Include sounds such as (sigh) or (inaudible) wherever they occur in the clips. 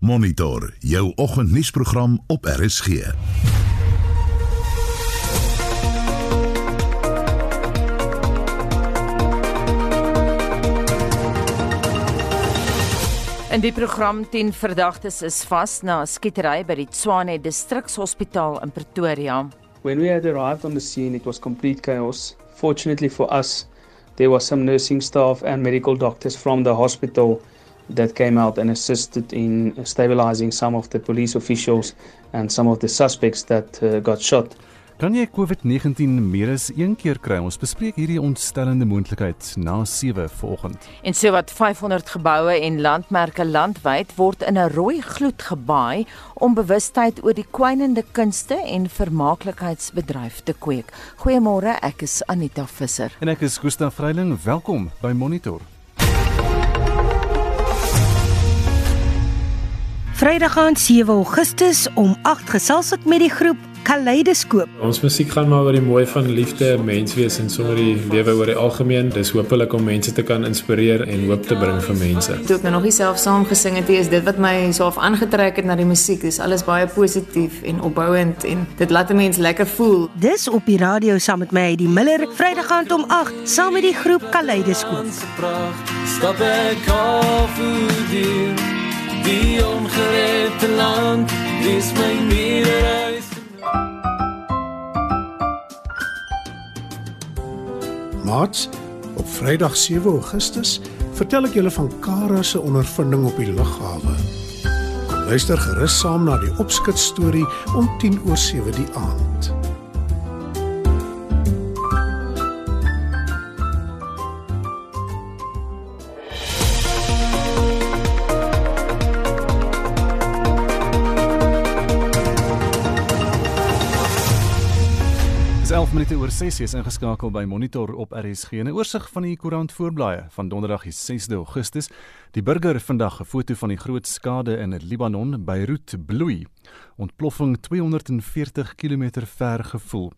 Monitor jou oggendnuusprogram op RSG. In die program 10 verdagtes is vas na 'n skietery by die Tshwane Distrikshospitaal in Pretoria. When we had arrived on the scene, it was complete chaos. Fortunately for us, there was some nursing staff and medical doctors from the hospital that came out and assisted in stabilizing some of the police officials and some of the suspects that uh, got shot. Kan jy COVID-19 meer as een keer kry? Ons bespreek hierdie ontstellende moontlikheid na 7 vanoggend. En so wat 500 geboue en landmerke landwyd word in 'n rooi gloed gebaai om bewustheid oor die kwynende kunste en vermaaklikheidsbedryf te kweek. Goeiemôre, ek is Anita Visser. En ek is Gustaf Vreiling. Welkom by Monitor. Vrydag aan 7 Augustus om 8 gesels ek met die groep Kaleidoskoop. Ons musiek gaan maar oor die mooi van liefde, menswees en sommer die lewe oor die algemeen. Dis hopelik om mense te kan inspireer en hoop te bring vir mense. Toe ek nou nog self saam gesing het, is dit wat my so af aangetrek het na die musiek. Dis alles baie positief en opbouend en dit laat 'n mens lekker voel. Dis op die radio saam met my, die Miller, Vrydag aand om 8 saam met die groep Kaleidoskoop. Stap ek af die die dis my meerderheid. Maats, op Vrydag 7 Augustus vertel ek julle van Kara se ondervinding op die lughawe. Luister gerus saam na die opskud storie om 10 oor 7 die aand. Minute oor 6 is ingeskakel by Monitor op RSG. 'n Oorsig van die koerant voorblaaie van Donderdag die 6de Augustus. Die burger vandag 'n foto van die groot skade in Libanon, Beirut bloei. Ontploffing 240 km ver gevoel.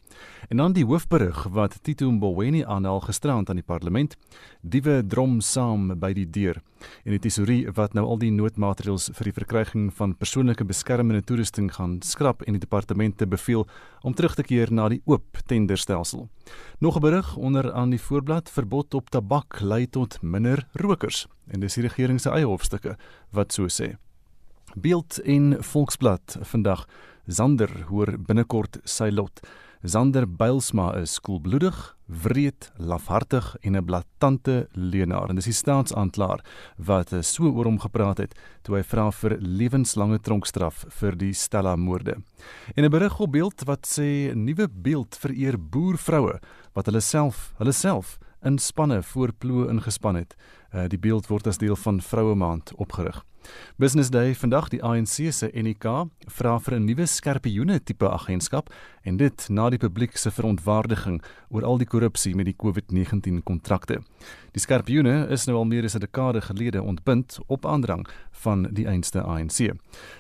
En dan die hoofberig wat Tito Mboweni aanhaal gisterand aan die parlement. Diewe drom saam by die deur. En die tesourie wat nou al die noodmaatreëls vir die verkryging van persoonlike beskermende toerusting gaan skrap en die departemente beveel om terug te keer na die oop tenderstelsel. Nog 'n berig onder aan die voorblad verbod op tabak lei tot minder rokers en dis die regering se eie hofstukke wat so sê. Beeld en Volksblad vandag Zander hoor binnekort sy lot. Zander Bylsma is koelbloedig, wreed, lafhartig en 'n blaatante leienaar. En dis die staatsaanklaer wat so oor hom gepraat het toe hy vra vir lewenslange tronkstraf vir die Stella moorde. En 'n berig op beeld wat sê 'n nuwe beeld vereer boervroue wat hulle self, hulle self in spanne voor ploë ingespan het. Uh, die beeld word as deel van Vroue Maand opgerig. Business Day vandag die ANC se NEK vra vir 'n nuwe skerpioene tipe agentskap en dit na die publiek se verontwaardiging oor al die korrupsie met die COVID-19 kontrakte. Die skerpioene is nou al meer as 'n dekade gelede ontbind op aandrang van die einste ANC.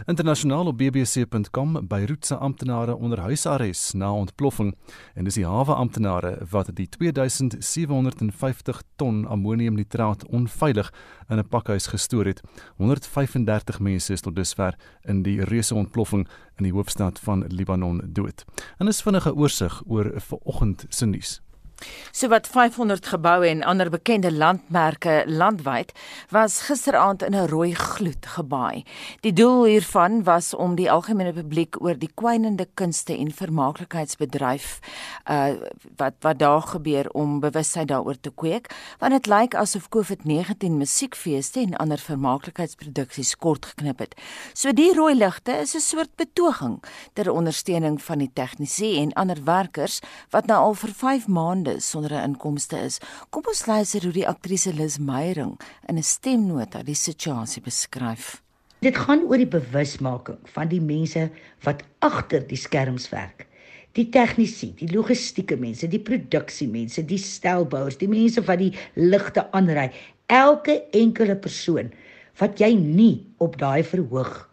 Internasionaal op bbc.com Beirut se amptenare onder huisarrest na ontploffing en dis die hawe amptenare wat die 2750 ton ammoniumnitraat onveilig in 'n pakhuis gestoor het. 135 mense is tot dusver in die reuse ontploffing in die hoofstad van Libanon dood. En is vinnige oorsig oor vanoggend se nuus. Sowat 500 geboue en ander bekende landmerke landwyd was gisteraand in 'n rooi gloed gebaai. Die doel hiervan was om die algemene publiek oor die kwynende kunste en vermaaklikheidsbedryf uh wat wat daar gebeur om bewustheid daaroor te kweek, want dit lyk asof COVID-19 musiekfeeste en ander vermaaklikheidsproduksies kort geknip het. So die rooi ligte is 'n soort betoging ter ondersteuning van die tegnisi en ander werkers wat nou al vir 5 maande sonder 'n inkomste is. Kom ons luister hoe die aktrise Lis Meyering in 'n stemnota die situasie beskryf. Dit gaan oor die bewusmaking van die mense wat agter die skerms werk. Die tegnisi, die logistieke mense, die produksiemense, die stelbouers, die mense wat die ligte aanry, elke enkele persoon wat jy nie op daai verhoog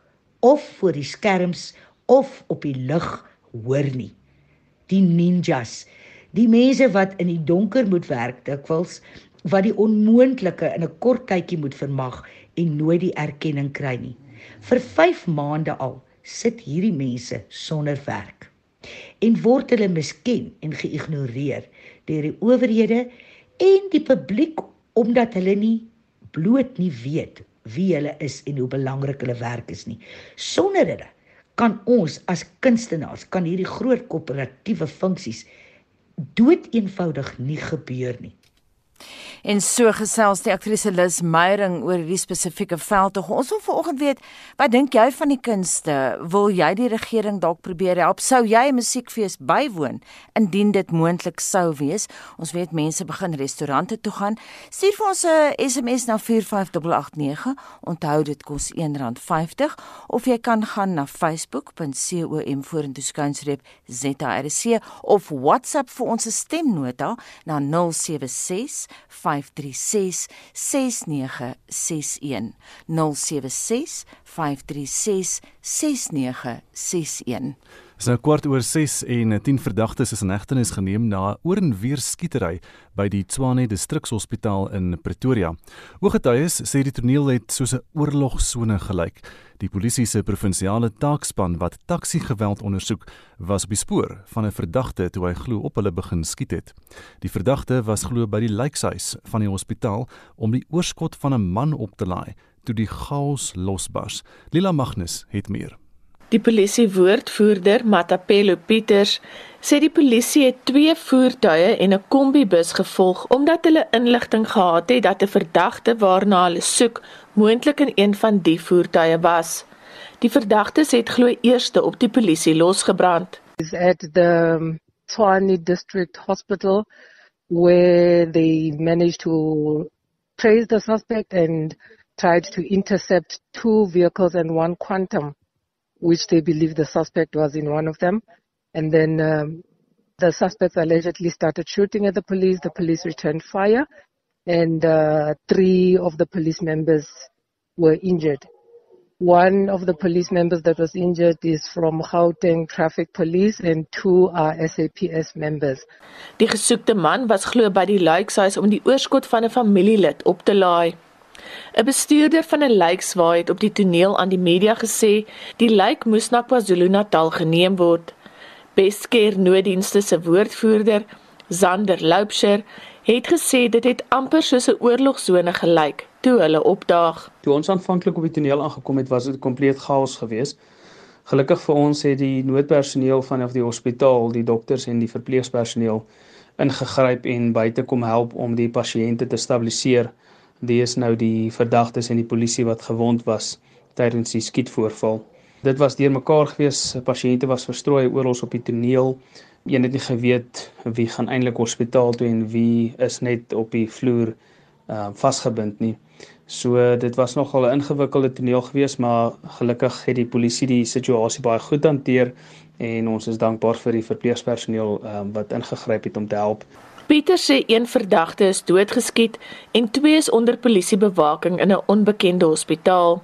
of voor die skerms of op die lug hoor nie. Die ninjas, die mense wat in die donker moet werk dikwels wat die onmoontlike in 'n kort tydjie moet vermag en nooit die erkenning kry nie. Vir 5 maande al sit hierdie mense sonder werk. En word hulle misken en geïgnoreer deur die owerhede en die publiek omdat hulle nie bloot nie weet wie hulle is en hoe belangrik hulle werk is nie. Sonder hulle kan ons as kunstenaars kan hierdie groot korporatiewe funksies dood eenvoudig nie gebeur nie. En so gesels die aktrise Lis Meyering oor hierdie spesifieke veldtog. Ons wil vanoggend weet, wat dink jy van die kunste? Wil jy die regering dalk probeer help? Sou jy 'n musiekfees bywoon indien dit moontlik sou wees? Ons weet mense begin restaurante toe gaan. Stuur vir ons 'n SMS na 45889. Onthou dit kos R1.50 of jy kan gaan na facebook.com vorentoe skynstreep ZRC of WhatsApp vir ons stemnota na 076 536 6961 076 536 6961 Dis nou kwart oor 6 en 10 verdagtes is in hegtenis geneem na oor en weer skietery by die Tshwane Distrikshospitaal in Pretoria. Ooggetuies sê die toneel het soos 'n oorlogsone gelyk. Die polisie se provinsiale taakspan wat taxi-geweld ondersoek, was op die spoor van 'n verdagte toe hy glo op hulle begin skiet het. Die verdagte was glo by die lijkhuis van die hospitaal om die oorskot van 'n man op te laai toe die chaos losbars. Lila Magnus het meer. Die polisie woordvoerder Matapelo Pieters sê die polisie het twee voertuie en 'n kombibus gevolg omdat hulle inligting gehad het dat 'n verdagte waarna hulle soek moontlik in een van die voertuie was. Die verdagtes het glo eerste op die polisie losgebrand. Is at the Tshwane District Hospital where they managed to trace the suspect and tried to intercept two vehicles and one quantum which they believe the suspect was in one of them. And then um, the suspects allegedly started shooting at the police. The police returned fire, and uh, three of the police members were injured. One of the police members that was injured is from Gauteng Traffic Police and two are SAPS members. Die gesoekte man was glo by die lijkhuis om die oorskot van 'n familielid op te laai. 'n Bestuurder van 'n lijkswaai het op die toneel aan die media gesê die lijk moes na KwaZulu-Natal geneem word. Beskeer nooddienste se woordvoerder, Zander Loupsher, het gesê dit het amper soos 'n oorlogsone gelyk toe hulle opdaag. Toe ons aanvanklik op die toneel aangekom het, was dit kompleet chaos geweest. Gelukkig vir ons het die noodpersoneel vanaf die hospitaal, die dokters en die verpleegpersoneel ingegryp en buite kom help om die pasiënte te stabiliseer die is nou die verdagtes en die polisie wat gewond was tydens die skietvoorval. Dit was deurmekaar gewees, pasiënte was verstrooi oral op die toneel. Een het nie geweet wie gaan eintlik hospitaal toe en wie is net op die vloer uh vasgebind nie. So dit was nogal 'n ingewikkelde toneel gewees, maar gelukkig het die polisie die situasie baie goed hanteer en ons is dankbaar vir die verpleegpersoneel um, wat ingegryp het om te help. Pieter sê een verdagte is doodgeskiet en twee is onder polisiebewaking in 'n onbekende hospitaal.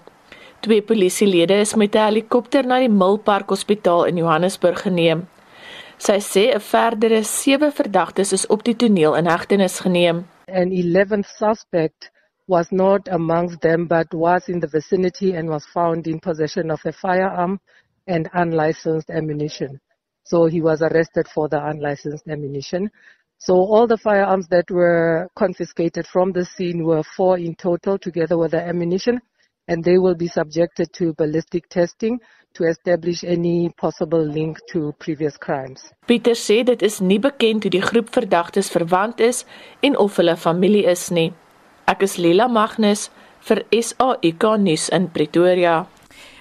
Twee polisielede is met 'n helikopter na die Milpark Hospitaal in Johannesburg geneem. Sy sê 'n verdere 7 verdagtes is op die toneel in hegtenis geneem. An 11th suspect was not amongst them but was in the vicinity and was found in possession of a firearm and unlicensed ammunition. So he was arrested for the unlicensed ammunition. So all the firearms that were confiscated from the scene were four in total together with the ammunition and they will be subjected to ballistic testing to establish any possible link to previous crimes. Pieter sê dit is nie bekend hoe die groep verdagtes verwant is en of hulle familie is nie. Ek is Lila Magnus vir SAK nuus in Pretoria.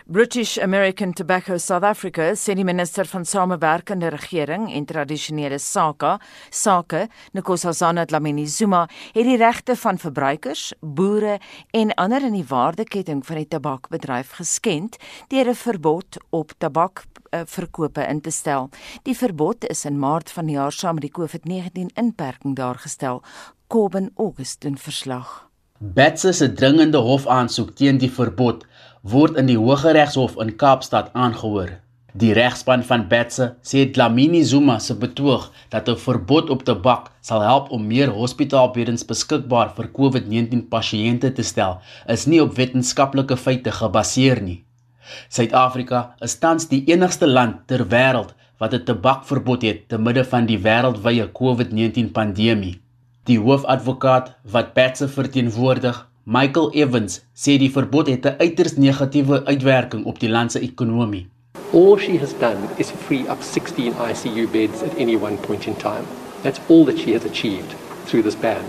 British American Tobacco South Africa die minister van samewerkende regering en tradisionele sake, sake, Nkosazana Dlamini Zuma, het die regte van verbruikers, boere en ander in die waardeketting van die tabakbedryf geskend deur 'n verbod op tabak eh, verkope in te stel. Die verbod is in Maart van die jaar saam met die COVID-19 inperking daar gestel. Kobben August doen verslag. Betsa se dringende hofaansoek teen die verbod word in die Hooggeregshof in Kaapstad aangehoor. Die regspan van Betsa sê Dlamini Zuma se betoog dat 'n verbod op tabak sal help om meer hospitaalbeddens beskikbaar vir COVID-19 pasiënte te stel, is nie op wetenskaplike feite gebaseer nie. Suid-Afrika is tans die enigste land ter wêreld wat 'n tabakverbod het te midde van die wêreldwye COVID-19 pandemie. Die hoofadvokaat wat Betsa verteenwoordig, Michael Evans, sê die verbod het 'n uiters negatiewe uitwerking op die land se ekonomie. All she has done is free up 16 ICU beds at any one point in time. That's all that she has achieved through this ban.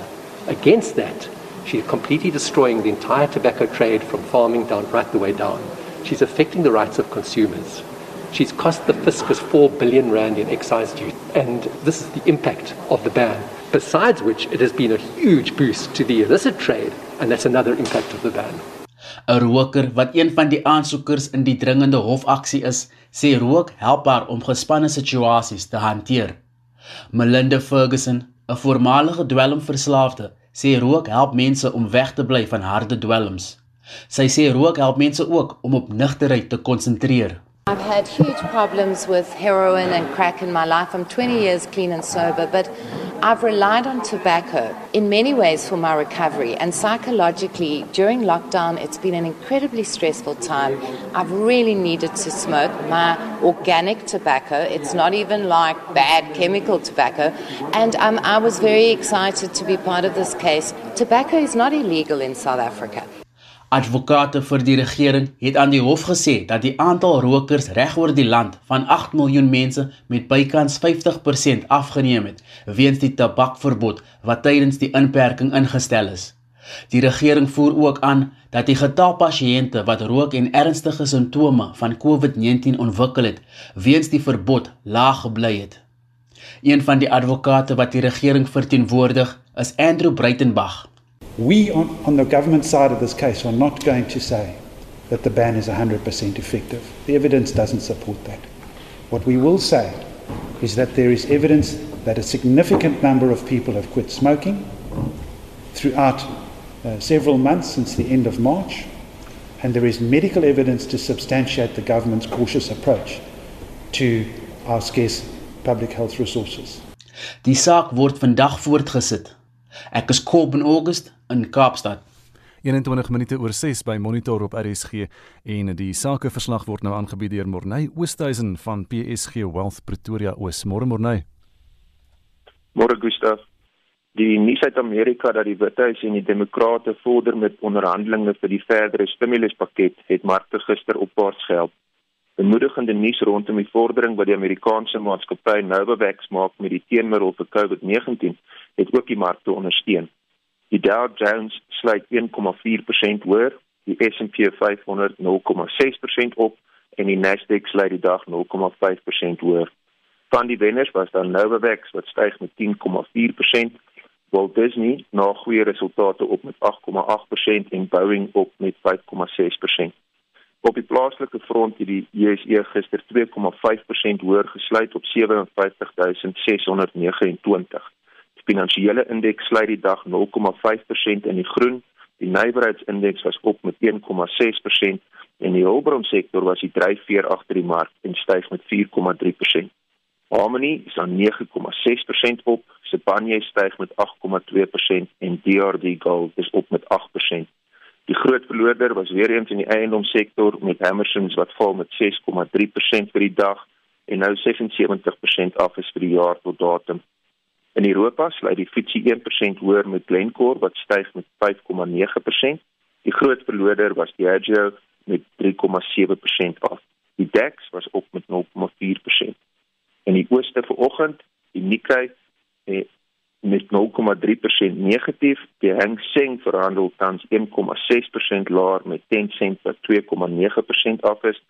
Against that, she's completely destroying the entire tobacco trade from farming down right the way down. She's affecting the rights of consumers. She's cost the fiscus 4 billion rand in excise duty. And this is the impact of the ban. Besides which, it has been a huge boost to the illicit trade, and that's another impact of the ban. 'n roker wat een van die aansoekers in die dringende hofaksie is, sê rook help haar om gespanne situasies te hanteer. Melinda Ferguson, 'n voormalige dwelmverslaafde, sê rook help mense om weg te bly van harde dwelms. Sy sê rook help mense ook om op nugterheid te konsentreer. I've had huge problems with heroin and crack in my life. I'm 20 years clean and sober, but I've relied on tobacco in many ways for my recovery. And psychologically, during lockdown, it's been an incredibly stressful time. I've really needed to smoke my organic tobacco. It's not even like bad chemical tobacco. And um, I was very excited to be part of this case. Tobacco is not illegal in South Africa. Advokate vir die regering het aan die hof gesê dat die aantal rokers regoor die land van 8 miljoen mense met bykans 50% afgeneem het weens die tabakverbod wat tydens die inperking ingestel is. Die regering voer ook aan dat die getal pasiënte wat rook en ernstige simptome van COVID-19 ontwikkel het weens die verbod laag gebly het. Een van die advokate wat die regering verteenwoordig, is Andrew Breitenberg. We, on, on, the government side of this case, are not going to say that the ban is 100% effective. The evidence doesn't support that. What we will say is that there is evidence that a significant number of people have quit smoking throughout uh, several months since the end of March, and there is medical evidence to substantiate the government's cautious approach to our scarce public health resources. Die saak word vandag voortgesit. Ek is Kobben August in Kaapstad. 21 minute oor 6 by Monitor op RSG en die sakeverslag word nou aangebied deur Morney Oosthuizen van PSG Wealth Pretoria Oos. Môre Morney. Môre Gustaf. Die nuus uit Amerika dat die Withuis en die Demokrate vorder met onderhandelinge vir die verdere stimuluspakket het markte gister opwaarts gehelp. Bemoedigende nuus rondom die vordering wat die Amerikaanse maatskappy Novavax maak met die teenmiddel vir COVID-19 het ook die markte ondersteun. Die Dow Jones sluit 1,4% hoër, die S&P 500 0,6% op en die Nasdaq sluit die dag 0,5% hoër. Van die wenners was dan Novavax wat styg met 10,4%, Walt Disney na goeie resultate op met 8,8% en Boeing op met 5,6%. Op die plaaslike front het die JSE gister 2,5% hoër gesluit op 57629. Finansiële indeks sluit die dag 0,5% in die groen. Die nywerheidsindeks was op met 1,6% en die hulpbronsektor was die dryfveer agter die mark en styg met 4,3%. Harmony is aan 9,6% op, Sibanye styg met 8,2% en DRD Gold is op met 8%. Die groot verloorder was weer eens in die eiendomssektor met Hammersons wat val met 6,3% vir die dag en nou 76% af is vir die jaar tot datum. In Europa sluit die FTSE 1% hoër met Glencore wat styg met 5,9%. Die groot verloorder was Diageo met 3,7% af. Die DAX was op met 0,4%. In die ooste vanoggend, die Nikkei eh, met 0,3% negatief. Die Hang Seng verhandel tans 1,6% laer met Tencent wat 2,9% af is.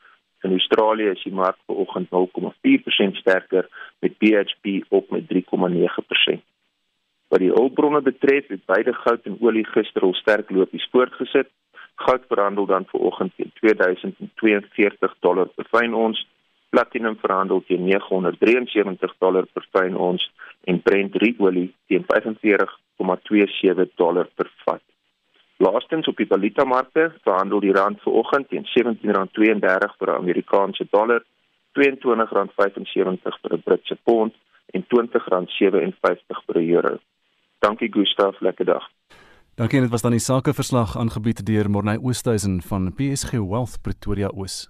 In Australië is die mark vanoggend 0,4% sterker met BHP op met 3,9%. Wat die hulpbronne betref, het beide goud en olie gister al sterk lopies voortgesit. Goud verhandel dan vanoggend teen 2042 dollar per fyn ons platinum verhandel teen 973 dollar per fyn ons en Brent olie teen 45,27 dollar per vat. Laastens op die valutamarkte verhandel die rand vanoggend teen R17.32 vir 'n Amerikaanse dollar, R22.75 per Britse pond en R20.57 per euro. Dankie Gustaf, lekker dag. Dankie, dit was dan die sakeverslag aangebied deur Morney Oosthuizen van PSG Wealth Pretoria Oos.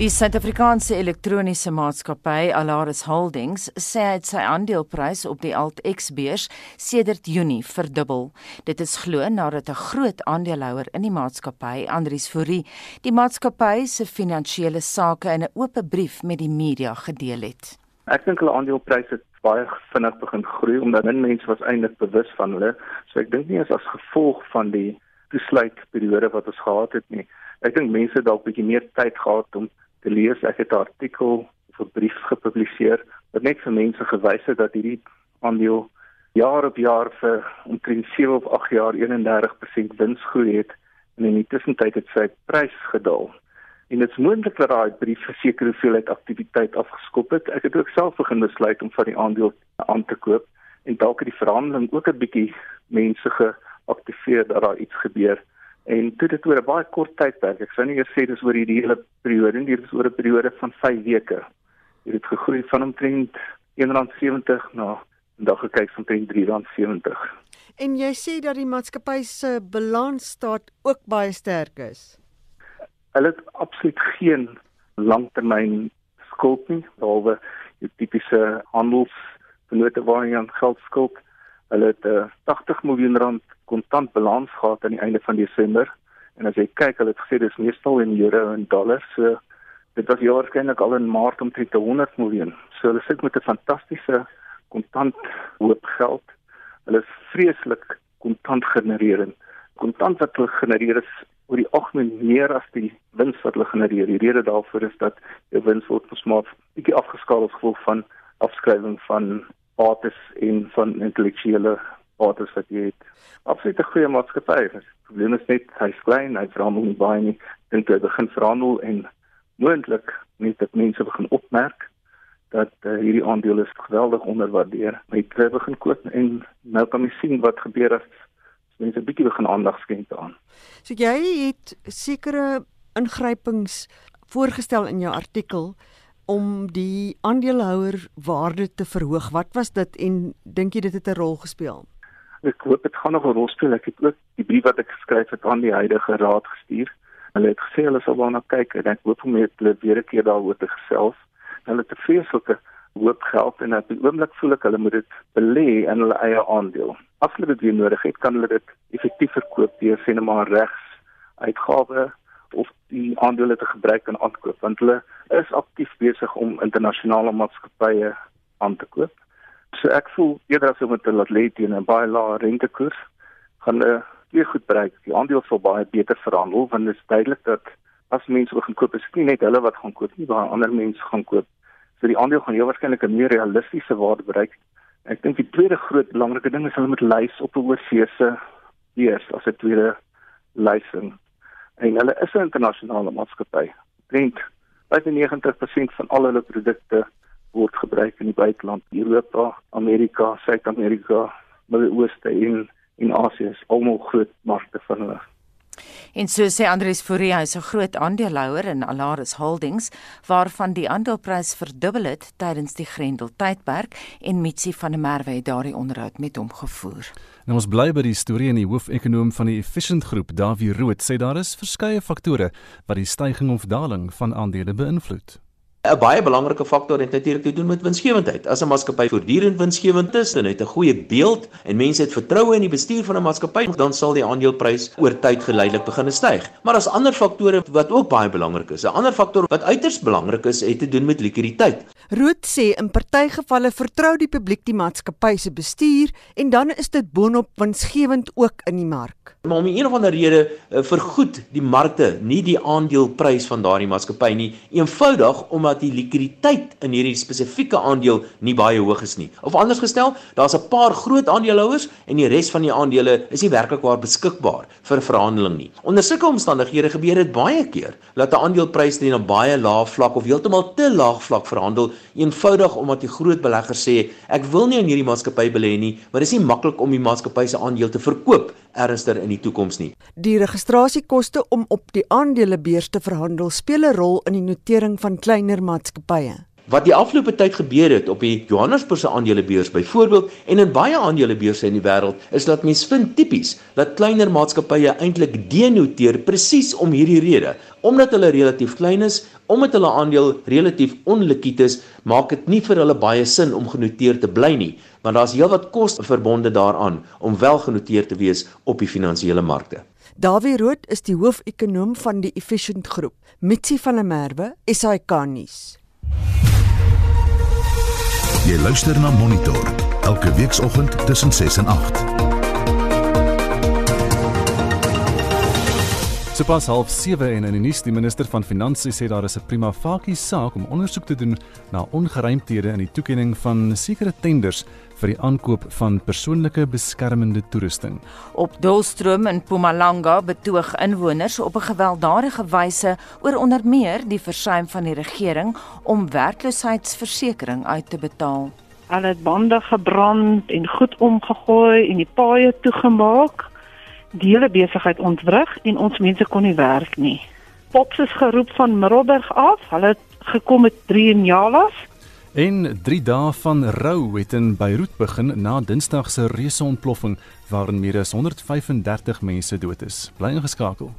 Die Suid-Afrikaanse elektroniese maatskappy Alaris Holdings sê hy het sy aandeleprys op die AltX-beurs sedert Junie verdubbel. Dit is glo nadat 'n groot aandeelhouer in die maatskappy, Andries Fourie, die maatskappy se finansiële sake in 'n oop brief met die media gedeel het. Ek dink hulle aandelepryse het baie vinnig begin groei omdat min mense was eintlik bewus van hulle. So ek dink nie as as gevolg van die toesluitperiode wat ons gehad het nie. Ek dink mense dalk bietjie meer tyd gehad om te lees. Ek het 'n artikel of 'n brief gepubliseer wat net vir mense gewys het dat hierdie aandeel jaar op jaar vir omtrent 7 of 8 jaar 31% wins groei het en in die tussentyd het sy prys gedaal. En dit is moontlik dat daai brief verseker hoeveelheid aktiwiteit afgeskop het. Ek het ook self begin besluit om van die aandeel aan te koop en dalk het die verhandeling ook 'n bietjie mense geaktiveer dat daar iets gebeur en toe dit oor 'n baie kort tydperk. Ek sou nie eers sê dis oor hierdie hele periode, dit is oor 'n periode van 5 weke. Dit het gegroei van omtrent R1.70 na vandag gekyk van omtrent R3.70. En jy sê dat die maatskappy se balansstaat ook baie sterk is. Hulle het absoluut geen langtermyn skuld nie, behalwe die tipiese handelsvennote waar jy aan geld skuld. Hulle het 'n uh, 80 miljoen rand kontant balans gehad aan die einde van Desember. En as jy kyk, hulle het gesê dis meestal in euro en dollars. So dit was ja waarskynlik al in Maart omtrent 100 miljoen. So hulle sit met 'n fantastiese kontant hoop geld. Hulle is vreeslik kontant genererend. Kontant wat hulle genereer is oor die algemeen meer as die wins wat hulle genereer. Die rede daarvoor is dat die wins word mos maar bietjie afgeskaal as gevolg van afskrywing van bates en van intellektuele bates wat jy het. Absoluut 'n goeie maatskappy. Die probleem is net hy's klein, hy verhandel nie baie nie. Dink hy begin verhandel en moontlik net dat mense begin opmerk dat uh, hierdie aandele geweldig onderwaardeer. Hy kry begin koop en nou kan jy sien wat gebeur as mense 'n bietjie begin aandag skenk daaraan. So jy het sekere ingrypings voorgestel in jou artikel om die aandeelhouer waarde te verhoog. Wat was dit en dink jy dit het 'n rol gespeel? Ek hoop dit gaan nog 'n rol speel. Ek het ook die brief wat ek geskryf het aan die huidige raad gestuur. Hulle het gesê hulle sal daarna kyk en ek hoop om hulle weer 'n keer daaroor te gesels. Hulle 'n vreeslike hoop geld en op die oomblik voel ek hulle moet dit belê in hulle eie aandeel. As hulle dit weer nodig het, kan hulle dit effektief verkoop deur maar regs uitgawe of die aandele te gebruik en aankoop want hulle is aktief besig om internasionale maatskappye aan te koop. So ek voel eerder as om te laat lê teen 'n baie lae rentekoers gaan hulle weer goed bereik. Die aandele sal baie beter verhandel want dit is duidelik dat as mense wil gaan koop, is dit nie net hulle wat gaan koop nie, maar ander mense gaan koop. So die aandeel gaan heel waarskynlik 'n meer realistiese waarde bereik. Ek dink die tweede groot belangrike ding is hulle moet lys op 'n oorseese beurs as 'n tweede lysing en hulle is 'n internasionale maatskappy. Dink 95% van al hulle produkte word gebruik in die buiteland, Europa, Amerika, Suid-Amerika, Midde-Ooste en in Asië is almal groot markte vir hulle. En so sê Andries Fourie, hy's 'n groot aandeelhouer in Alaris Holdings waarvan die aandeleprys verdubbel het tydens die Grendel tydperk en Mitsi van der Merwe het daardie onderhoud met hom gevoer. Nou ons bly by die storie en die hoofekonoom van die Efficient Groep, Davie Rood, sê daar is verskeie faktore wat die stygings of daling van aandele beïnvloed. 'n baie belangrike faktor het natuurlik te doen met winsgewendheid. As 'n maatskappy voortdurend winsgewend is en het 'n goeie beeld en mense het vertroue in die bestuur van 'n maatskappy, dan sal die aandeleprys oor tyd geleidelik begin styg. Maar daar's ander faktore wat ook baie belangrik is. 'n Ander faktor wat uiters belangrik is, het te doen met likwiditeit. Rood sê in party gevalle vertrou die publiek die maatskappy se bestuur en dan is dit boonop winsgewend ook in die mark. Maar om een of ander rede uh, vergoed die markte nie die aandeleprys van daardie maatskappy nie, eenvoudig omdat omdat die likwiditeit in hierdie spesifieke aandeel nie baie hoog is nie. Of anders gestel, daar's 'n paar groot aandeelhouers en die res van die aandele is nie werklik waar beskikbaar vir verhandeling nie. Onder sulke omstandighede gebeur dit baie keer dat 'n aandeleprys teen 'n baie lae vlak of heeltemal te laag vlak verhandel, eenvoudig omdat die groot beleggers sê ek wil nie in hierdie maatskappy belê nie, maar dit is nie maklik om die maatskappy se aandeel te verkoop ernstiger in die toekoms nie. Die registrasiekoste om op die aandelebeurs te verhandel speel 'n rol in die notering van kleiner maatskappye. Wat die afgelope tyd gebeur het op die Johannesburgse aandelebeurs byvoorbeeld en in baie aandelebeurse in die wêreld is dat mens vind tipies dat kleiner maatskappye eintlik denoteer presies om hierdie rede. Omdat hulle relatief klein is, omdat hulle aandeel relatief onlikwid is, maak dit nie vir hulle baie sin om genoteer te bly nie, want daar's heelwat koste verbonde daaraan om wel genoteer te wees op die finansiële markte. Dawie Rood is die hoofekonoom van die Efficient Groep. Mitsi van der Merwe, SAK nuus. Jy luister na Monitor elke weekoggend tussen 6 en 8. Sopas half 7 en in die nuus die minister van Finansies sê daar is 'n prima facie saak om ondersoek te doen na ongeruimthede in die toekenning van sekere tenders vir die aankoop van persoonlike beskermende toerusting. Op Dolstroom in Mpumalanga betoog inwoners op 'n gewelddadige wyse oor onder meer die versuim van die regering om werkloosheidsversekering uit te betaal. Hulle het bande gebrand en goed omgegooi en die paaie toegemaak die hele besigheid ontwrig en ons mense kon nie werk nie. Pops is geroep van Middelburg af. Hulle het gekom met 3 in Jalas. En 3 dae van rou het in Beiroet begin na Dinsdag se reuse ontploffing waarin meer as 135 mense dood is. Bly ingeskakel.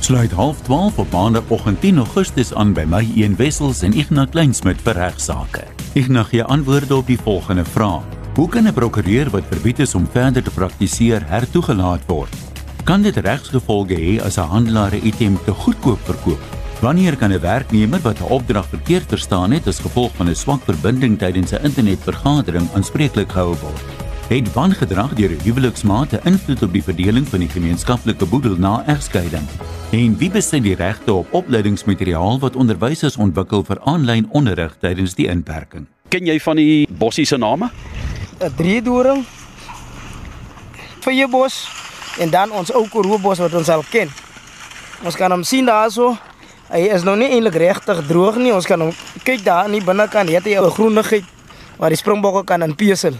Sluit half 12 op maandagooggend 10 Augustus aan by my een wessels en Ignas Kleinsmid vir regsaake. Ignas gee antwoorde op die volgende vrae. Hoe kan 'n prokureur wat verbied is om verder te praktiseer hertoegelaat word? Kan dit regsgevolge hê as 'n handelaar 'n item te goedkoop verkoop? Wanneer kan 'n werknemer wat 'n opdrag verkeerd verstaan het as gevolg van 'n swak verbinding tydens 'n internetvergadering aanspreeklik gehou word? Het wangedrag deur 'n huweliksmaat 'n invloed op die verdeling van die gemeenskaplike boedel na egskeiding? En wie besit die regte op opleidingsmateriaal wat onderwysers ontwikkel vir aanlyn onderrig tydens die inperking? Ken jy van die bossie se name? 'n driedoring, vyeebos en dan ons ou koroobos wat ons al ken. Ons kan hom sien daarso. Hy is nog nie eintlik regtig droog nie. Ons kan hom kyk daar aan die binnekant, het hy 'n groenigheid waar die springbokke kan in pesel.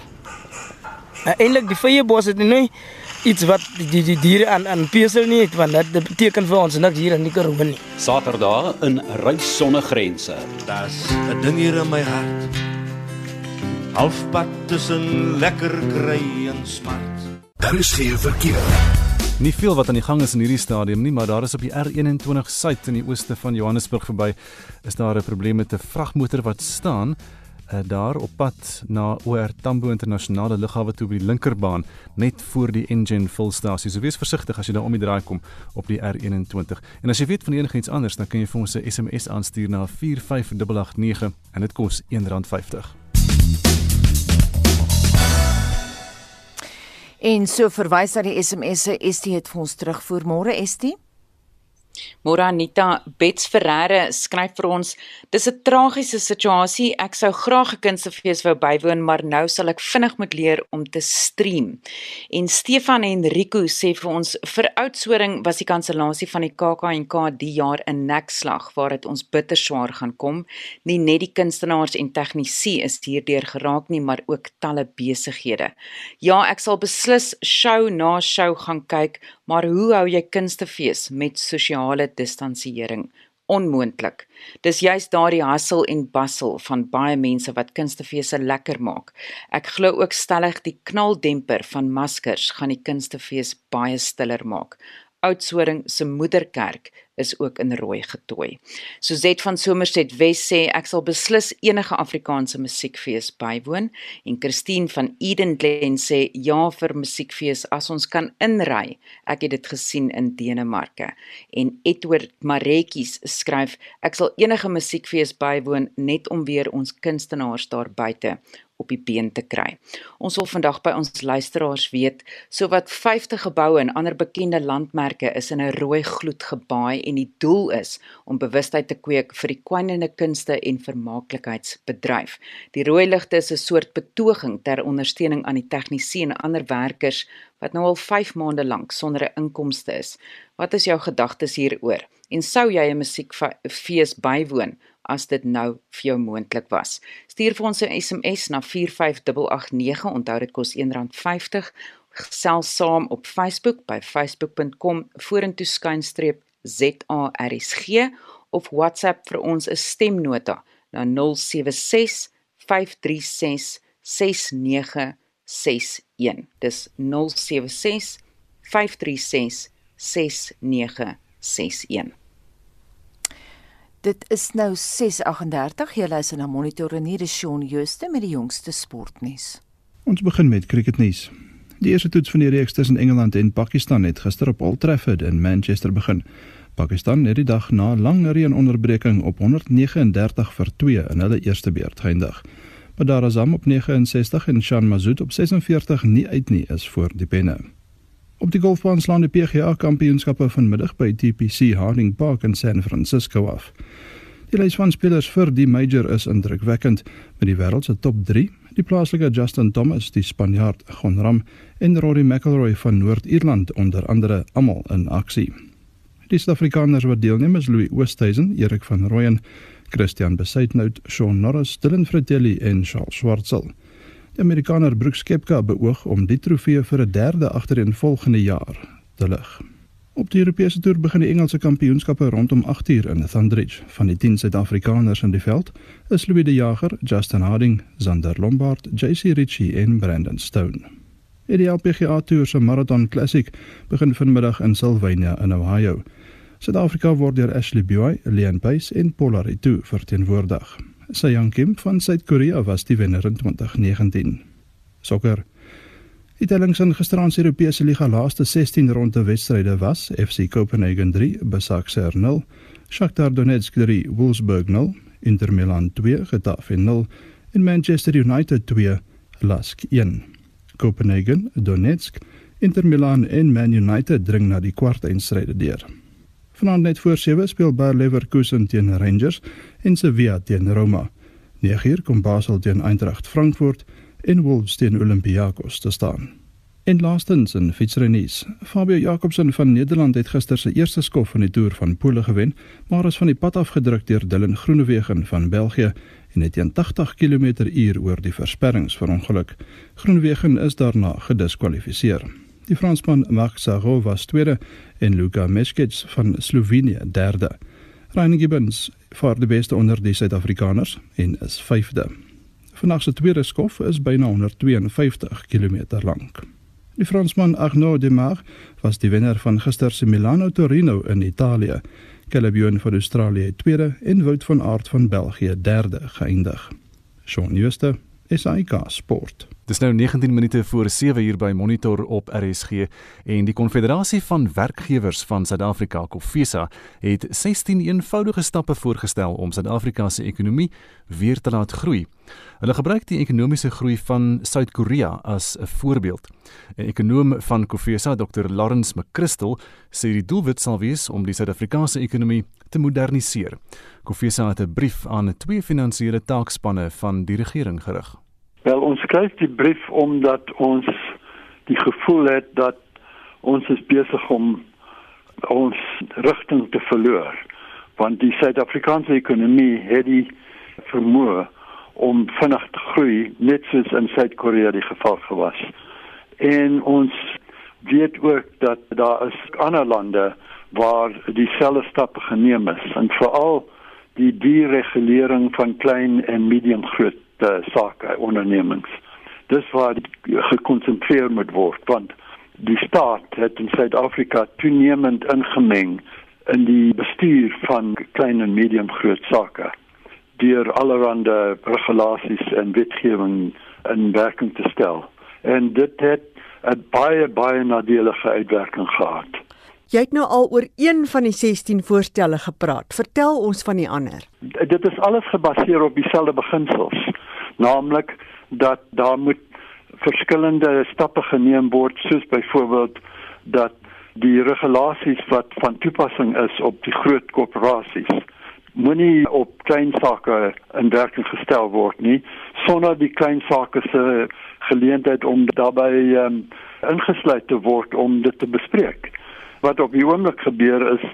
Nou eintlik die vyeebos het nie iets wat die die, die diere aan aan pesel nie, want dit beteken vir ons niks hier in die Karoo nie. Saterdag in Reis Sonnegrense. Das 'n ding hier in my hart halfpad tussen lekker kry en smart. Daar is geen verkeer. Nie veel wat aan die gang is in hierdie stadium nie, maar daar is op die R21 suid in die ooste van Johannesburg verby is daar 'n probleem met 'n vragmotor wat staan uh, daar op pad na OR Tambo internasionale lughawe toe by die linkerbaan net voor die engine volstasie. So wees versigtig as jy daar om die draai kom op die R21. En as jy weet van enigiets anders, dan kan jy vir ons 'n SMS aanstuur na 45889 en dit kos R1.50. En so verwys dat die SMS'e ST het vir ons terugvoer môre ST. Môre Anita Bets Ferreira skryf vir ons: "Dis 'n tragiese situasie. Ek sou graag 'n kunstefees wou bywoon, maar nou sal ek vinnig moet leer om te stream." En Stefan Henrico sê vir ons: "Vir Oudtshoorn was die kansellasie van die KAKNK die jaar 'n nekslag waar dit ons bitter swaar gaan kom. Nie net die kunstenaars en tegnisi is hierdeur geraak nie, maar ook talle besighede. Ja, ek sal beslis show na show gaan kyk, maar hoe hou jy kunstefees met sosiale distansiering onmoontlik. Dis juist daardie hassel en bustle van baie mense wat kunstefeesse lekker maak. Ek glo ook stellig die knaldemper van maskers gaan die kunstefees baie stiller maak. Oudtshoorn se moederkerk is ook in rooi getooi. Suzette van Somerset Wes sê ek sal beslis enige Afrikaanse musiekfees bywoon en Christine van Eden Glen sê ja vir musiekfees as ons kan inry. Ek het dit gesien in Denemarke. En Edward Maretjies skryf ek sal enige musiekfees bywoon net om weer ons kunstenaars daar buite op die been te kry. Ons wil vandag by ons luisteraars weet, sowat 50 geboue en ander bekende landmerke is in 'n rooi gloed gebaai en die doel is om bewustheid te kweek vir die kwynende kunste en vermaaklikheidsbedryf. Die rooi ligte is 'n soort betoging ter ondersteuning aan die tegnisie en ander werkers wat nou al 5 maande lank sonder 'n inkomste is. Wat is jou gedagtes hieroor? En sou jy 'n musiekfees bywoon as dit nou vir jou moontlik was. Stuur vir ons 'n SMS na 45889. Onthou dit kos R1.50. Gesels saam op Facebook by facebook.com vorentoe skynstreep ZARSG of WhatsApp vir ons 'n stemnota na 076 536 6961. Dis 076 536 6961. Dit is nou 6:38. Jy luister na Monitor en hier is Shaun Jooste met die jongste sportnuus. Ons begin met cricketnuus. Die eerste toets van die reeks tussen Engeland en Pakistan het gister op Old Trafford in Manchester begin. Pakistan het die dag na lang reënonderbreking op 139 vir 2 in hulle eerste beurt geëindig. Badar Azam op 69 en Shan Mazood op 46 nie uit nie is voor die penne. Op die golfbaan slaan die PGA Kampioenskappe vanmiddag by TPC Harding Park in San Francisco af. Die lys van spelers vir die major is indrukwekkend met die wêreld se top 3, die plaaslike Justin Thomas, die Spanjaard Jon Ram en Rory McIlroy van Noord-Ierland onder andere almal in aksie. Die Suid-Afrikaners wat deelneem is Louis Oosthuizen, Erik van Rooyen, Christian Besuitnout, Shaun Norris, Dylan Fratelli en Charles Schwartzel. Die Amerikaner Brooks Koepka beoog om die trofee vir 'n derde agtereenvolgende jaar te lig. Op die Europese toer begin die Engelse kampioenskappe rondom 8uur in Thundridge. Van die 10 Suid-Afrikaners in die veld is Louis de Jager, Justin Harding, Zander Lombard, JC Ritchie en Brandon Stone. Die LPGA Tour se Marathon Classic begin vanmiddag in Sylvania in Ohio. Suid-Afrika word deur Ashley Buy, Leon Pace en Paula Ritu verteenwoordig. Sayang Kim van Suid-Korea was die wenner in 2019. Sokker. Die tellings in gisteraand se Europese liga laaste 16 ronde wedstryde was: FC Copenhagen 3, Besiktas 0, Shakhtar Donetsk 3, Wolfsburg 0, Inter Milan 2, Getafe 0 en Manchester United 2, Lask 1. Copenhagen, Donetsk, Inter Milan en Man United dring na die kwartfinale deur. Vanaand net voor 7 speel Bayer Leverkusen teen Rangers en Sevilla teen Roma. 9uur kom Basel teen Eintracht Frankfurt en Wolves teen Olympiakos te staan. En laastens in fietsrennies. Fabio Jakobsen van Nederland het gister sy eerste skof van die Tour van Pole gewen, maar is van die pad afgedruk deur Dylan Groenewegen van België en het teen 80 km/h oor die versperrings verongeluk. Groenewegen is daarna gediskwalifiseer. Die Fransman Marc Sarro was tweede en Luka Meskic van Slovenië derde. Ryan Gibbons vaar die beste onder die Suid-Afrikaners en is vyfde. Vandag se tweede skof is byna 152 km lank. Die Fransman Arnaud Demar was die wenner van gister se Milano Torino in Italië. Caleb van Australië tweede en Wout van Aert van België derde geëindig. Shaun Schuster, SAK Sport. Dis nou 19 minute voor 7 uur by Monitor op RSG en die Konfederasie van Werkgewers van Suid-Afrika, COFESA, het 16 eenvoudige stappe voorgestel om Suid-Afrika se ekonomie weer te laat groei. Hulle gebruik die ekonomiese groei van Suid-Korea as 'n voorbeeld. 'n Ekonoom van COFESA, Dr. Lawrence McChrystal, sê die doelwit sal wees om die Suid-Afrikaanse ekonomie te moderniseer. COFESA het 'n brief aan twee finansiële taakspanne van die regering gerig. Wel ons skryf die brief omdat ons die gevoel het dat ons is besig om ons rigting te verloor want die Suid-Afrikaanse ekonomie het die vermoë om vinnig te groei net soos in Suid-Korea die geval gewas. En ons weet ook dat daar is ander lande waar dieselfde stappe geneem is en veral die deregulering van klein en medium groot uh, sake ondernemings. Dis waar gekonsentreer moet word want die staat het in Suid-Afrika toenemend ingemeng in die bestuur van klein en medium groot sake deur allerlei regulasies en wetgewing in werking te stel. En dit het 'n baie baie nadelige uitwerking gehad. Jy het nou al oor een van die 16 voorstelle gepraat. Vertel ons van die ander. Dit is alles gebaseer op dieselfde beginsels naamlik dat daar moet verskillende stappe geneem word soos byvoorbeeld dat die regulasies wat van toepassing is op die groot korporasies moenie op klein sake in werking gestel word nie sonder die klein sake se geleentheid om daarbey um, ingesluit te word om dit te bespreek. Wat op die oomblik gebeur is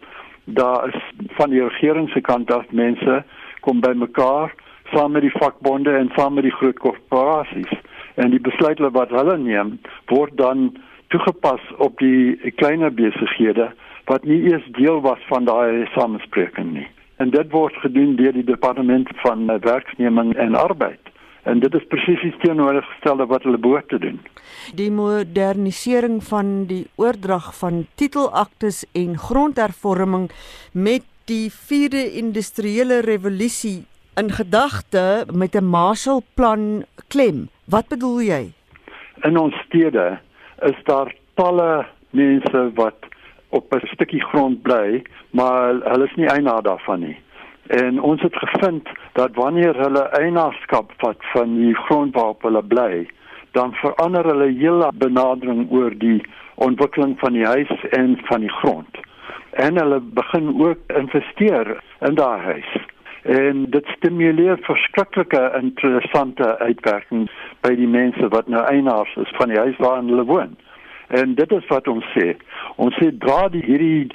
daar is van die regering se kant af mense kom bymekaar saam met die vakbonde en saam met die groot korporasies. En die besluite wat hulle neem word dan toegepas op die kleiner besighede wat nie eers deel was van daai samespreking nie. En dit word gedoen deur die departement van uh, werkneming en arbeid. En dit is presies die teenoorgestelde wat hulle behoort te doen. Die modernisering van die oordrag van titelaktes en grondhervorming met die 4de industriële revolusie in gedagte met 'n Marshallplan klem. Wat bedoel jy? In ons stede is daar talle mense wat op 'n stukkie grond bly, maar hulle is nie eienaar daarvan nie. En ons het gevind dat wanneer hulle eienaarskap vat van die grond waarop hulle bly, dan verander hulle hele benadering oor die ontwikkeling van die huis en van die grond. En hulle begin ook investeer in daai huis. En dit stimuleer verskriklike interessante uitwerkings by die mense wat nou eienaars is van die huis waarin hulle woon. En dit is wat ons sê. Ons sê dra die hierdie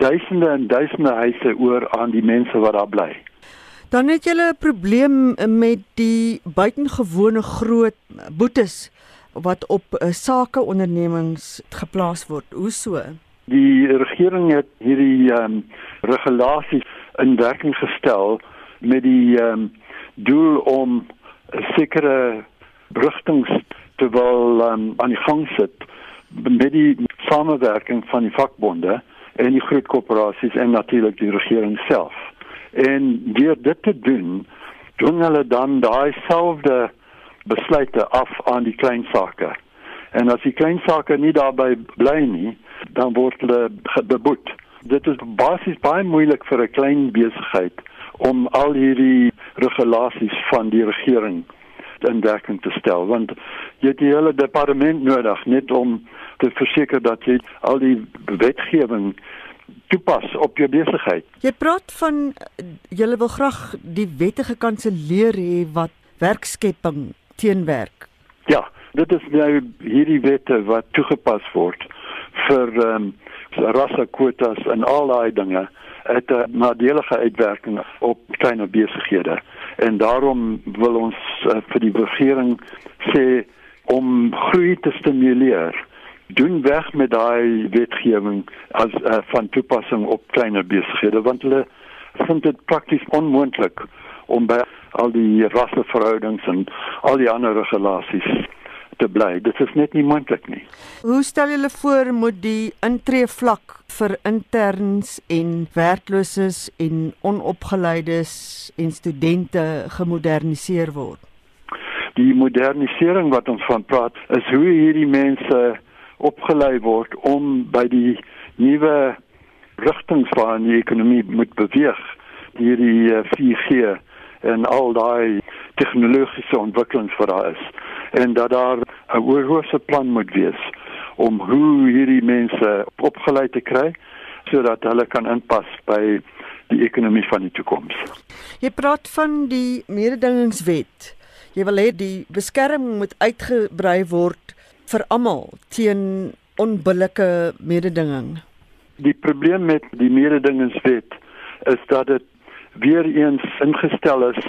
duisende en duisende huise oor aan die mense wat daar bly. Dan het jy 'n probleem met die buitengewone groot boetes wat op uh, sakeondernemings geplaas word. Hoe so? Die regering het hierdie ehm um, regulasies in werking gestel met die um, doel om sekere rigtings te wil um, aan die gang sit met die samewerking van die vakbonde en die groot korporasies en natuurlik die regering self. En deur dit te doen, doen hulle dan daai selfde besluite af aan die klein sake. En as die klein sake nie daarbey bly nie, dan word hulle beboet. Dit is basies baie moeilik vir 'n klein besigheid om al hierdie regulasies van die regering in werking te stel want jy het die hele departement nodig net om te verseker dat jy al die wetgewing toepas op jou besigheid. Jy praat van jy wil graag die wette gekanselleer hê wat werkskepping teenwerk. Ja, dit is nou hierdie wette wat toegepas word vir ehm um, rassekwotas en al daai dinge het 'n nadelige uitwerking op kleiner besighede en daarom wil ons uh, vir die regering sê om groei te stimuleer. Doen weg met daai wetgewing as uh, van toepassing op kleiner besighede want hulle vind dit prakties onmoontlik om by al die rasseverhoudings en al die ander regulasies te bly. Dit is net nie moontlik nie. Hoe stel julle voor moet die intree vlak vir interns en werklooses en onopgeleides en studente gemoderniseer word? Die modernisering wat ons van praat is hoe hierdie mense opgelei word om by die nuwe rigtings waarin die ekonomie moet beweeg hierdie 4G eh, en al daai tegnologiese ontwikkelings wat daar is en dat daar 'n oorhoofse plan moet wees om hoe hierdie mense opgelei te kry sodat hulle kan inpas by die ekonomie van die toekoms. Jy praat van die mededingingswet. Jy wil hê die beskerming moet uitgebrei word vir almal teen onbillike mededinging? Die probleem met die mededingingswet is dat dit weer eens ingestel is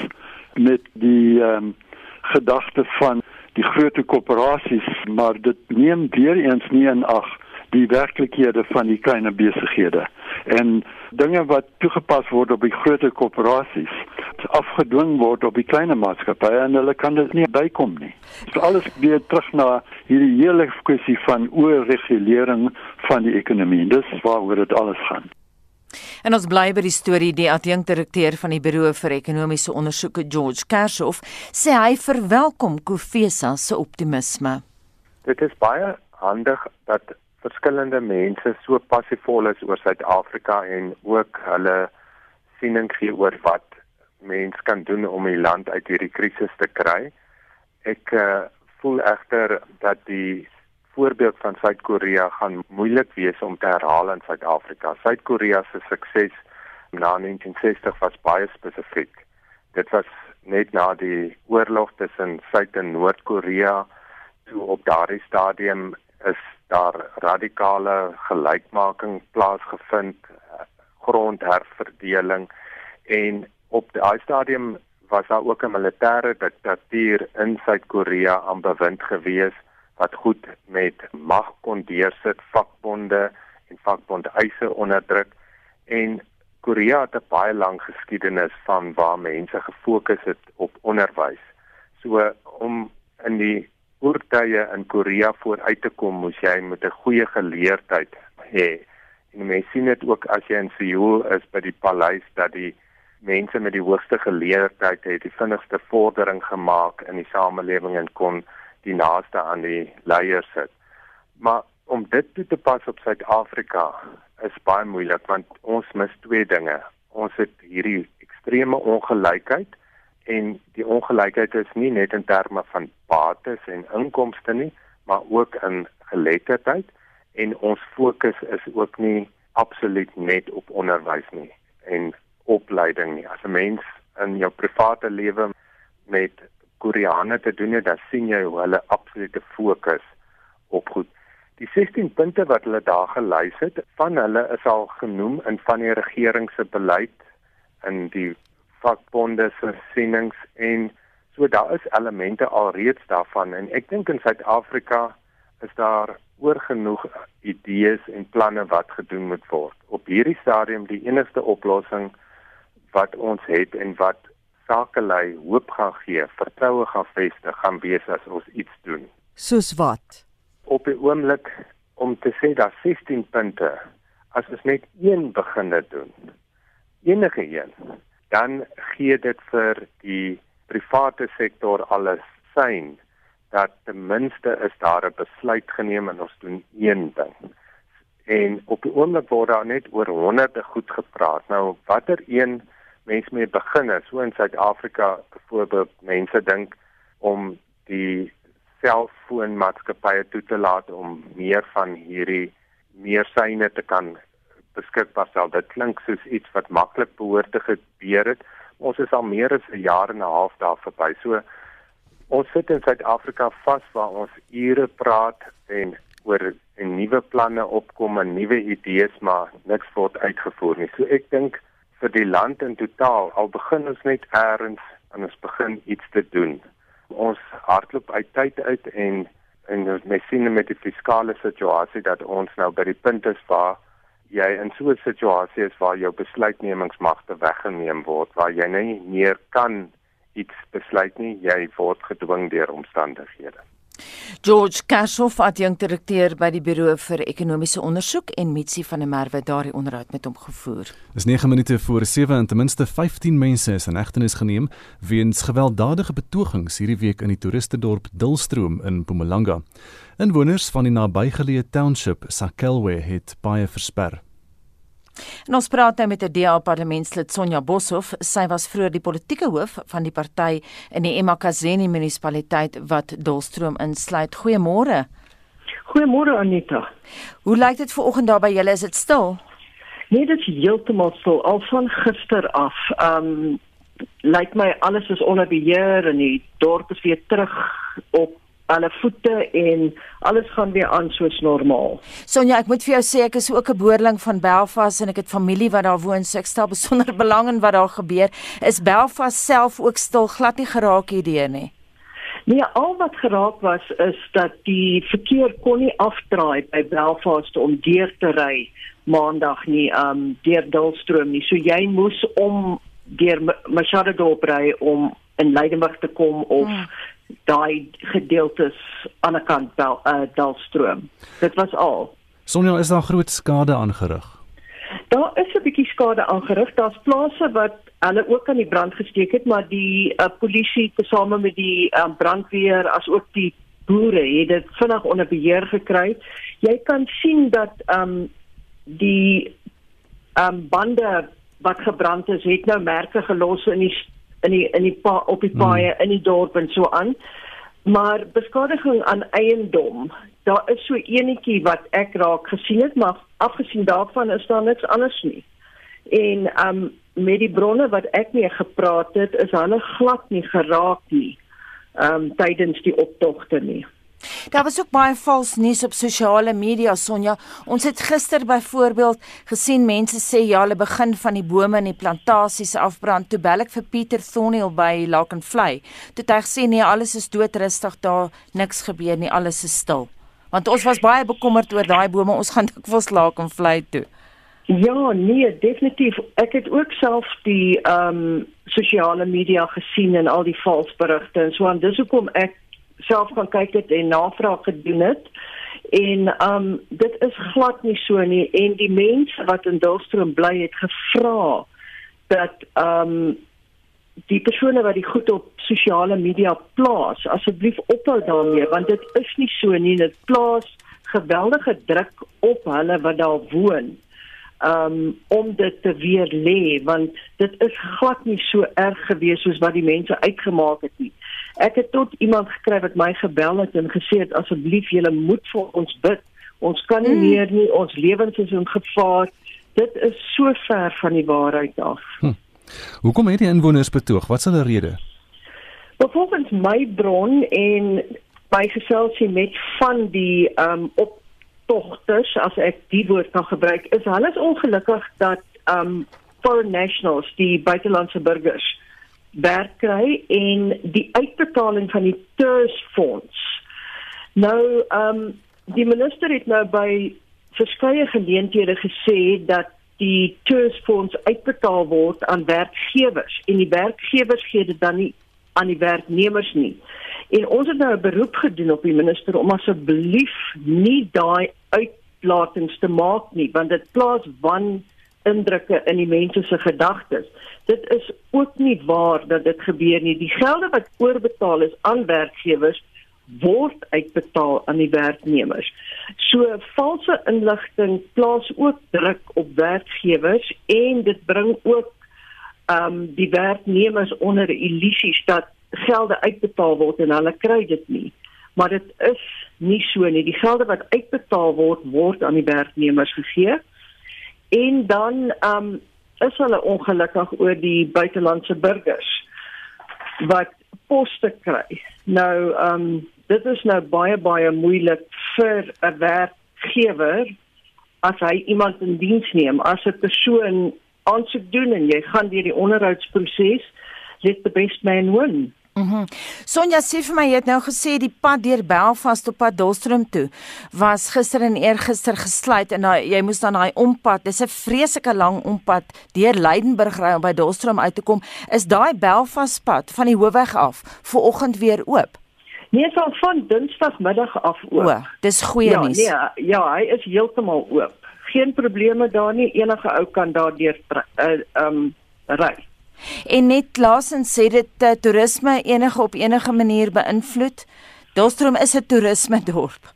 met die ehm um, gedagte van die groot korporasies, maar dit neem weer eens nie in ag die werklikhede van die klein besighede en dinge wat toegepas word op die groot korporasies afgedwing word op die klein maatskappye en hulle kan dit nie bykom nie. So alles weer terug na hierdie hele kwessie van oorregulering van die ekonomie. Dis waaroor dit alles gaan. En ons bly by die storie die adjunkdirekteur van die Buro vir Ekonomiese Ondersoeke George Kershoff sê hy verwelkom Kofesa se optimisme. Dit is baie handig dat verskillende mense so passievol is oor Suid-Afrika en ook hulle siening gee oor wat mens kan doen om die land uit hierdie krisis te kry. Ek uh, voel egter dat die voorbeeld van Suid-Korea gaan moeilik wees om te herhaal in Suid-Afrika. Suid-Korea se sukses na 1960 was baie spesifiek. Dit was net na die oorlog tussen Suid- en Noord-Korea toe op daardie stadium is daar radikale gelykmaking plaasgevind, grondherverdeling en op daai stadium was daar ook 'n militêre diktatuur in Suid-Korea aan bewind gewees wat goed met mag kon deursit, vakbonde en vakbonde eise onderdruk en Korea het 'n baie lang geskiedenis van waar mense gefokus het op onderwys. So om in die oortye in Korea vooruit te kom, moes jy met 'n goeie geleerdheid hê. En mense sien dit ook as jy in Seoul is by die paleis dat die mense met die hoogste geleerdheid het die vinnigste vordering gemaak in die samelewing en kon die naaste aan die leiers sit. Maar om dit toe te pas op Suid-Afrika is baie moeilik want ons mis twee dinge. Ons het hierdie ekstreme ongelykheid en die ongelykheid is nie net in terme van bates en inkomste nie, maar ook in geletterdheid en ons fokus is ook nie absoluut net op onderwys nie en opleiding nie. As 'n mens in jou private lewe met Koreane te doen het, dan sien jy hoe hulle absolute fokus op goed. Die 16 punte wat hulle daar gelys het, van hulle is al genoem in van die regering se beleid in die vakbonde se sienings en so daar is elemente alreeds daarvan en ek dink in Suid-Afrika is daar oor genoeg idees en planne wat gedoen moet word. Op hierdie stadium die enigste oplossing wat ons het en wat sakelei hoop gaan gee, vertroue gaan vestig, gaan wees as ons iets doen. Soos wat? Op die oomblik om te sê daar 16 punte, as ons net een beginne doen, enige een, dan gee dit vir die private sektor alles sein dat ten minste is daar 'n besluit geneem en ons doen een ding. En op die oomblik word daar net oor honderde goed gepraat. Nou watter een mense mee begin is, so in Suid-Afrika byvoorbeeld mense dink om die selfoonmaatskappye toe te laat om meer van hierdie meer syne te kan beskikbaar stel. Dit klink soos iets wat maklik behoort te gebeur het. Ons is al meer as 'n jaar en 'n half daar verby. So ons sit in Suid-Afrika vas waar ons ure praat en oor en nuwe planne opkom en nuwe idees maar niks word uitgevoer nie. So ek dink vir die land in totaal al begin ons net eers en ons begin iets te doen. Ons hardloop uit tyd uit en en ons mes sien met die fiskale situasie dat ons nou by die punt is waar jy in so 'n situasie is waar jou besluitnemingsmagte weggeneem word waar jy nie meer kan iets besluit nie jy word gedwing deur omstandighede George Kashoff, adjunkdirekteur by die Buro vir Ekonomiese Ondersoek en Mitsi van der Merwe daardie onderhoud met hom gevoer. Dis 9 minute voor 7 en ten minste 15 mense is in hegtenis geneem weens gewelddadige betogings hierdie week in die toeristedorp Dulstroom in Mpumalanga. Inwoners van die nabygeleë township Sakelwe het baie versper. En ons praat nou met 'n DA parlementslid Sonja Boshoff. Sy was vroeër die politieke hoof van die party in die eMakazeni munisipaliteit wat Dolstroom insluit. Goeiemôre. Goeiemôre Anita. Hoe lyk dit vanoggend daar by julle? Is dit stil? Nee, dit is heeltemal stil al van gister af. Um lyk my alles is onder beheer en die dorp is weer terug op alle voete en alles gaan weer aan soos normaal. Sonja, ek moet vir jou sê ek is ook 'n boerling van Belfast en ek het familie wat daar woon, so ek stel (laughs) besonder belang in wat daar gebeur. Is Belfast self ook stil glad nie geraak hierdeur nie? Nee, al wat geraak was is dat die verkeer kon nie afdraai by Belfast om deur te ry maandag nie, um deur Dulstroom nie. So jy moes om deur Machado dorp ry om in Leidenburg te kom of hmm daai gedeeltes aan die kant wel uh, Dalstroom. Dit was al. Sonja, is daar groot skade aangerig? Daar is 'n bietjie skade aangerig. Daar's plase wat hulle ook aan die brand gesteek het, maar die uh, polisie tesame met die um, brandweer as ook die boere het dit vinnig onder beheer gekry. Jy kan sien dat ehm um, die ehm um, bande wat gebrand is, het nou merke gelos in die in die in die pa, op die paaie mm. in die dorp en so aan. Maar beskadiging aan eiendom, daar is so enetjie wat ek raak gesien het, maar afgesien daarvan is daar niks anders nie. En um met die bronne wat ek mee gepraat het, is hulle glad nie geraak nie. Um tydens die optogte nie. Daar was ook baie vals nuus op sosiale media Sonja. Ons het gister byvoorbeeld gesien mense sê ja, hulle begin van die bome en die plantasies afbrand. Toe bel ek vir Pieter Thornhill by Lakenvlei. Toe het hy gesê nee, alles is doodrustig daar, niks gebeur nie, alles is stil. Want ons was baie bekommerd oor daai bome. Ons gaan dikwels Lakenvlei toe. Ja, nee, definitief. Ek het ook self die ehm um, sosiale media gesien en al die valsberigte en so aan. Dis hoekom ek self gaan kyk het en navraag gedoen het. En um dit is glad nie so nie en die mense wat in Dulstroom bly het gevra dat um die persone wat die goed op sosiale media plaas asseblief ophou daarmee want dit is nie so nie dit plaas geweldige druk op hulle wat daar woon um om dit te weer lê want dit is glad nie so erg gewees soos wat die mense uitgemaak het nie. Ek het tot iemand gekry wat my gebel het en gesê het asseblief julle moet vir ons bid. Ons kan nie mm. meer nie, ons lewens is in gevaar. Dit is so ver van die waarheid af. Hm. Hoekom het die inwoners betoog? Wat is hulle rede? Volgens my bron en by geselsie met van die ehm um, optogters as ek die woord kan gebruik, is hulle ongelukkig dat ehm um, foreign nationals, die buitelandse burgers werk kry en die uitbetaling van die TERS fonds. Nou ehm um, die minister het nou by verskeie geleenthede gesê dat die TERS fonds uitbetaal word aan werkgewers en die werkgewers gee dit dan nie aan die werknemers nie. En ons het nou 'n beroep gedoen op die minister om asseblief nie daai uitlatings te maak nie want dit plaas wan indrukke in die mense se gedagtes. Dit is ook nie waar dat dit gebeur nie. Die gelde wat oorbetaal is aan werkgewers word uitbetaal aan die werknemers. So valse inligting plaas ook druk op werkgewers en dit bring ook ehm um, die werknemers onder illusies dat gelde uitbetaal word en hulle kry dit nie. Maar dit is nie so nie. Die gelde wat uitbetaal word word aan die werknemers gegee en dan um is hulle ongelukkig oor die buitelandse burgers wat poste kry. Nou um dit is nou baie baie moeilik vir 'n werkgewer as hy iemand in diens neem as 'n persoon aansoek doen en jy gaan deur die onderhoudsproses let the best man win. Mhm. Mm Sonja sê vir my jy het nou gesê die pad deur Belfast op pad Dolstrom toe was gister en eergister gesluit en nou jy moes dan daai ompad. Dis 'n vreeslike lang ompad deur Leidenburg ry om by Dolstrom uit te kom. Is daai Belfast pad van die hoofweg af ver oggend weer oop? Nee, van van Dinsdagmiddag af oop. O, dis goeie ja, nuus. Nee, ja, hy is heeltemal oop. Geen probleme daar nie. Enige ou kan daardeur uh, um ry. En net laasens sê dit uh, toerisme enige op enige manier beïnvloed. Dolstrom is 'n toerisme dorp.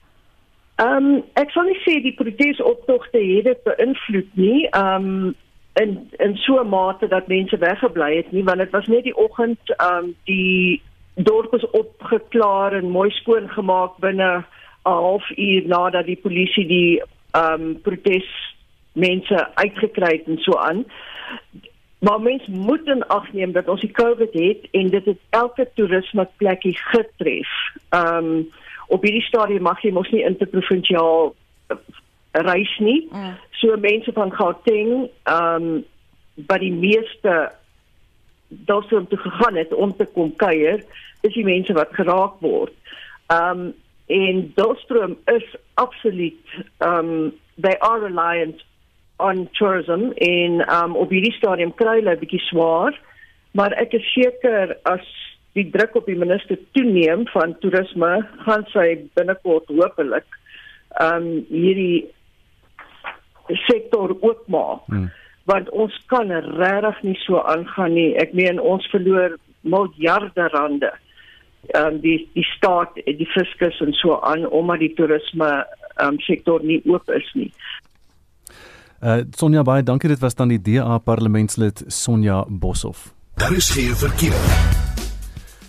Ehm um, ek sal nie sê die protesoptogte het dit beïnvloed nie. Ehm um, in in so 'n mate dat mense weggebly het nie want dit was net die oggend ehm um, die dorp is opgeklaar en mooi skoon gemaak binne 'n halfuur nadat die polisie die ehm um, protes mense uitgekry het en so aan. Maar mens moet in ag neem dat ons die COVID het en dit het elke toerisme plekkie getref. Ehm um, op hierdie stadium mag jy mos nie interprovinsiaal uh, reis nie. Mm. So mense van Gauteng ehm um, by die meeste daarsoom te gegaan het om te kom kuier, is die mense wat geraak word. Ehm um, en Dolstroom is absoluut ehm um, they are reliant on tourism in um op hierdie stadium kry hulle 'n bietjie swaar, maar ek is seker as die druk op die minister toeneem van toerisme, gaan sy binnekort hopelik um hierdie sektor oopmaak. Hmm. Want ons kan regtig nie so aangaan nie. Ek meen ons verloor miljarde rande. Um die die staat, die fiskus en so aan omdat die toerisme um sektor nie oop is nie. Uh Sonja baie dankie dit was dan die DA parlementslid Sonja Boshoff. Daar is geen verkeer.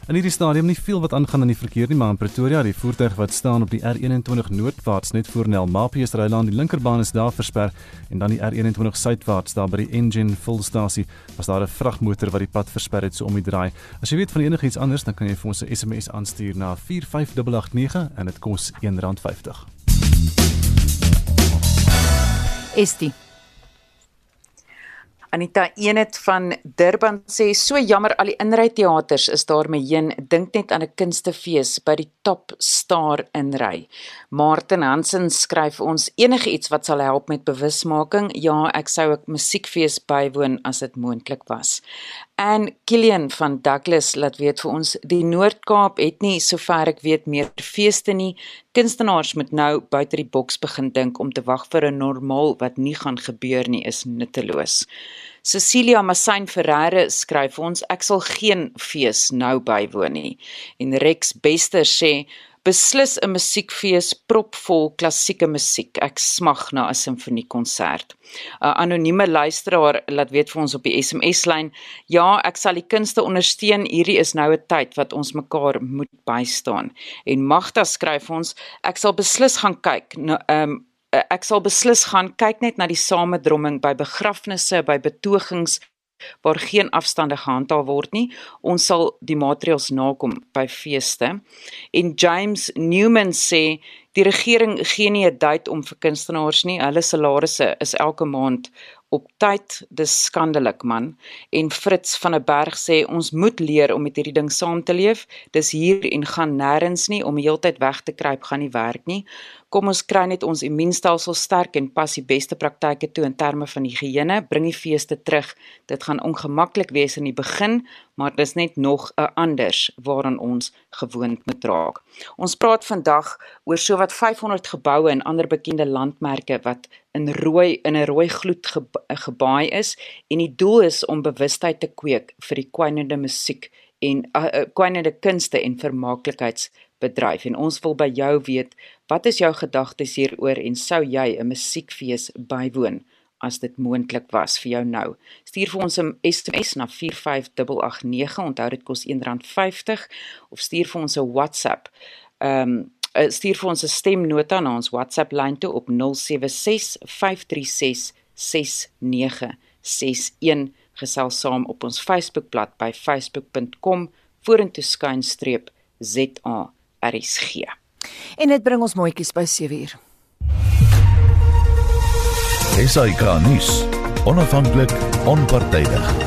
In hierdie stadium nie veel wat aangaan aan die verkeer nie, maar in Pretoria, die voertuig wat staan op die R21 noordwaarts net voor Nelmapius Rylaan, die linkerbaan is daar versper en dan die R21 suidwaarts daar by die Engine volstasie was daar 'n vragmotor wat die pad versper het so om die draai. As jy weet van enigiets anders, dan kan jy vir ons 'n SMS aanstuur na 45889 en dit kos R1.50. Estie Anita Eenet van Durban sê so jammer al die inryteaters is daarmee heen dink net aan 'n kunstefees by die Top Star inry. Martin Hansen skryf ons enige iets wat sal help met bewusmaking. Ja, ek sou 'n musiekfees bywoon as dit moontlik was. En Kilian van Douglas laat weet vir ons die Noord-Kaap het nie sover ek weet meer feeste nie. Kunstenaars moet nou buite die boks begin dink om te wag vir 'n normaal wat nie gaan gebeur nie is nutteloos. Cecilia Massain Ferreira skryf ons ek sal geen fees nou bywoon nie. En Rex Bester sê beslis 'n musiekfees propvol klassieke musiek. Ek smag na 'n simfoniekonsert. 'n Anonieme luisteraar laat weet vir ons op die SMS-lyn: "Ja, ek sal die kunste ondersteun. Hierdie is nou 'n tyd wat ons mekaar moet bystaan." En Magda skryf ons: "Ek sal beslis gaan kyk na ehm um, ek sal beslis gaan kyk net na die samedromming by begrafnisse, by betogings waar geen afstande gehandhaaf word nie. Ons sal die maatreëls nakom by feeste. En James Newman sê die regering gee nie 'n date om vir kunstenaars nie. Hulle salarisse is elke maand op tyd. Dis skandelik man. En Fritz van der Berg sê ons moet leer om met hierdie ding saam te leef. Dis hier en gaan nêrens nie om heeltyd weg te kruip gaan nie werk nie. Kom ons kry net ons immuunstelsel sterk en pas die beste praktyke toe in terme van higiëne, bring die feeste terug. Dit gaan ongemaklik wees in die begin, maar dis net nog 'n anders waaraan ons gewoond moet raak. Ons praat vandag oor sowat 500 geboue en ander bekende landmerke wat in rooi in 'n rooi gloed ge, gebaai is en die doel is om bewustheid te kweek vir die kwynende musiek en uh, uh, kwynende kunste en vermaaklikheidsbedryf. En ons wil by jou weet wat is jou gedagtes hieroor en sou jy 'n musiekfees bywoon as dit moontlik was vir jou nou? Stuur vir ons 'n SMS na 45889 onthou dit kos R1.50 of stuur vir ons 'n WhatsApp um, stuur vir ons 'n stemnota na ons WhatsApp lyn toe op 076 536 6961 gesels saam op ons Facebookblad by facebook.com vorentoe skynstreep ZARSG. En dit bring ons mooietjies by 7uur. SAK nuus. Onafhanklik, onpartydig.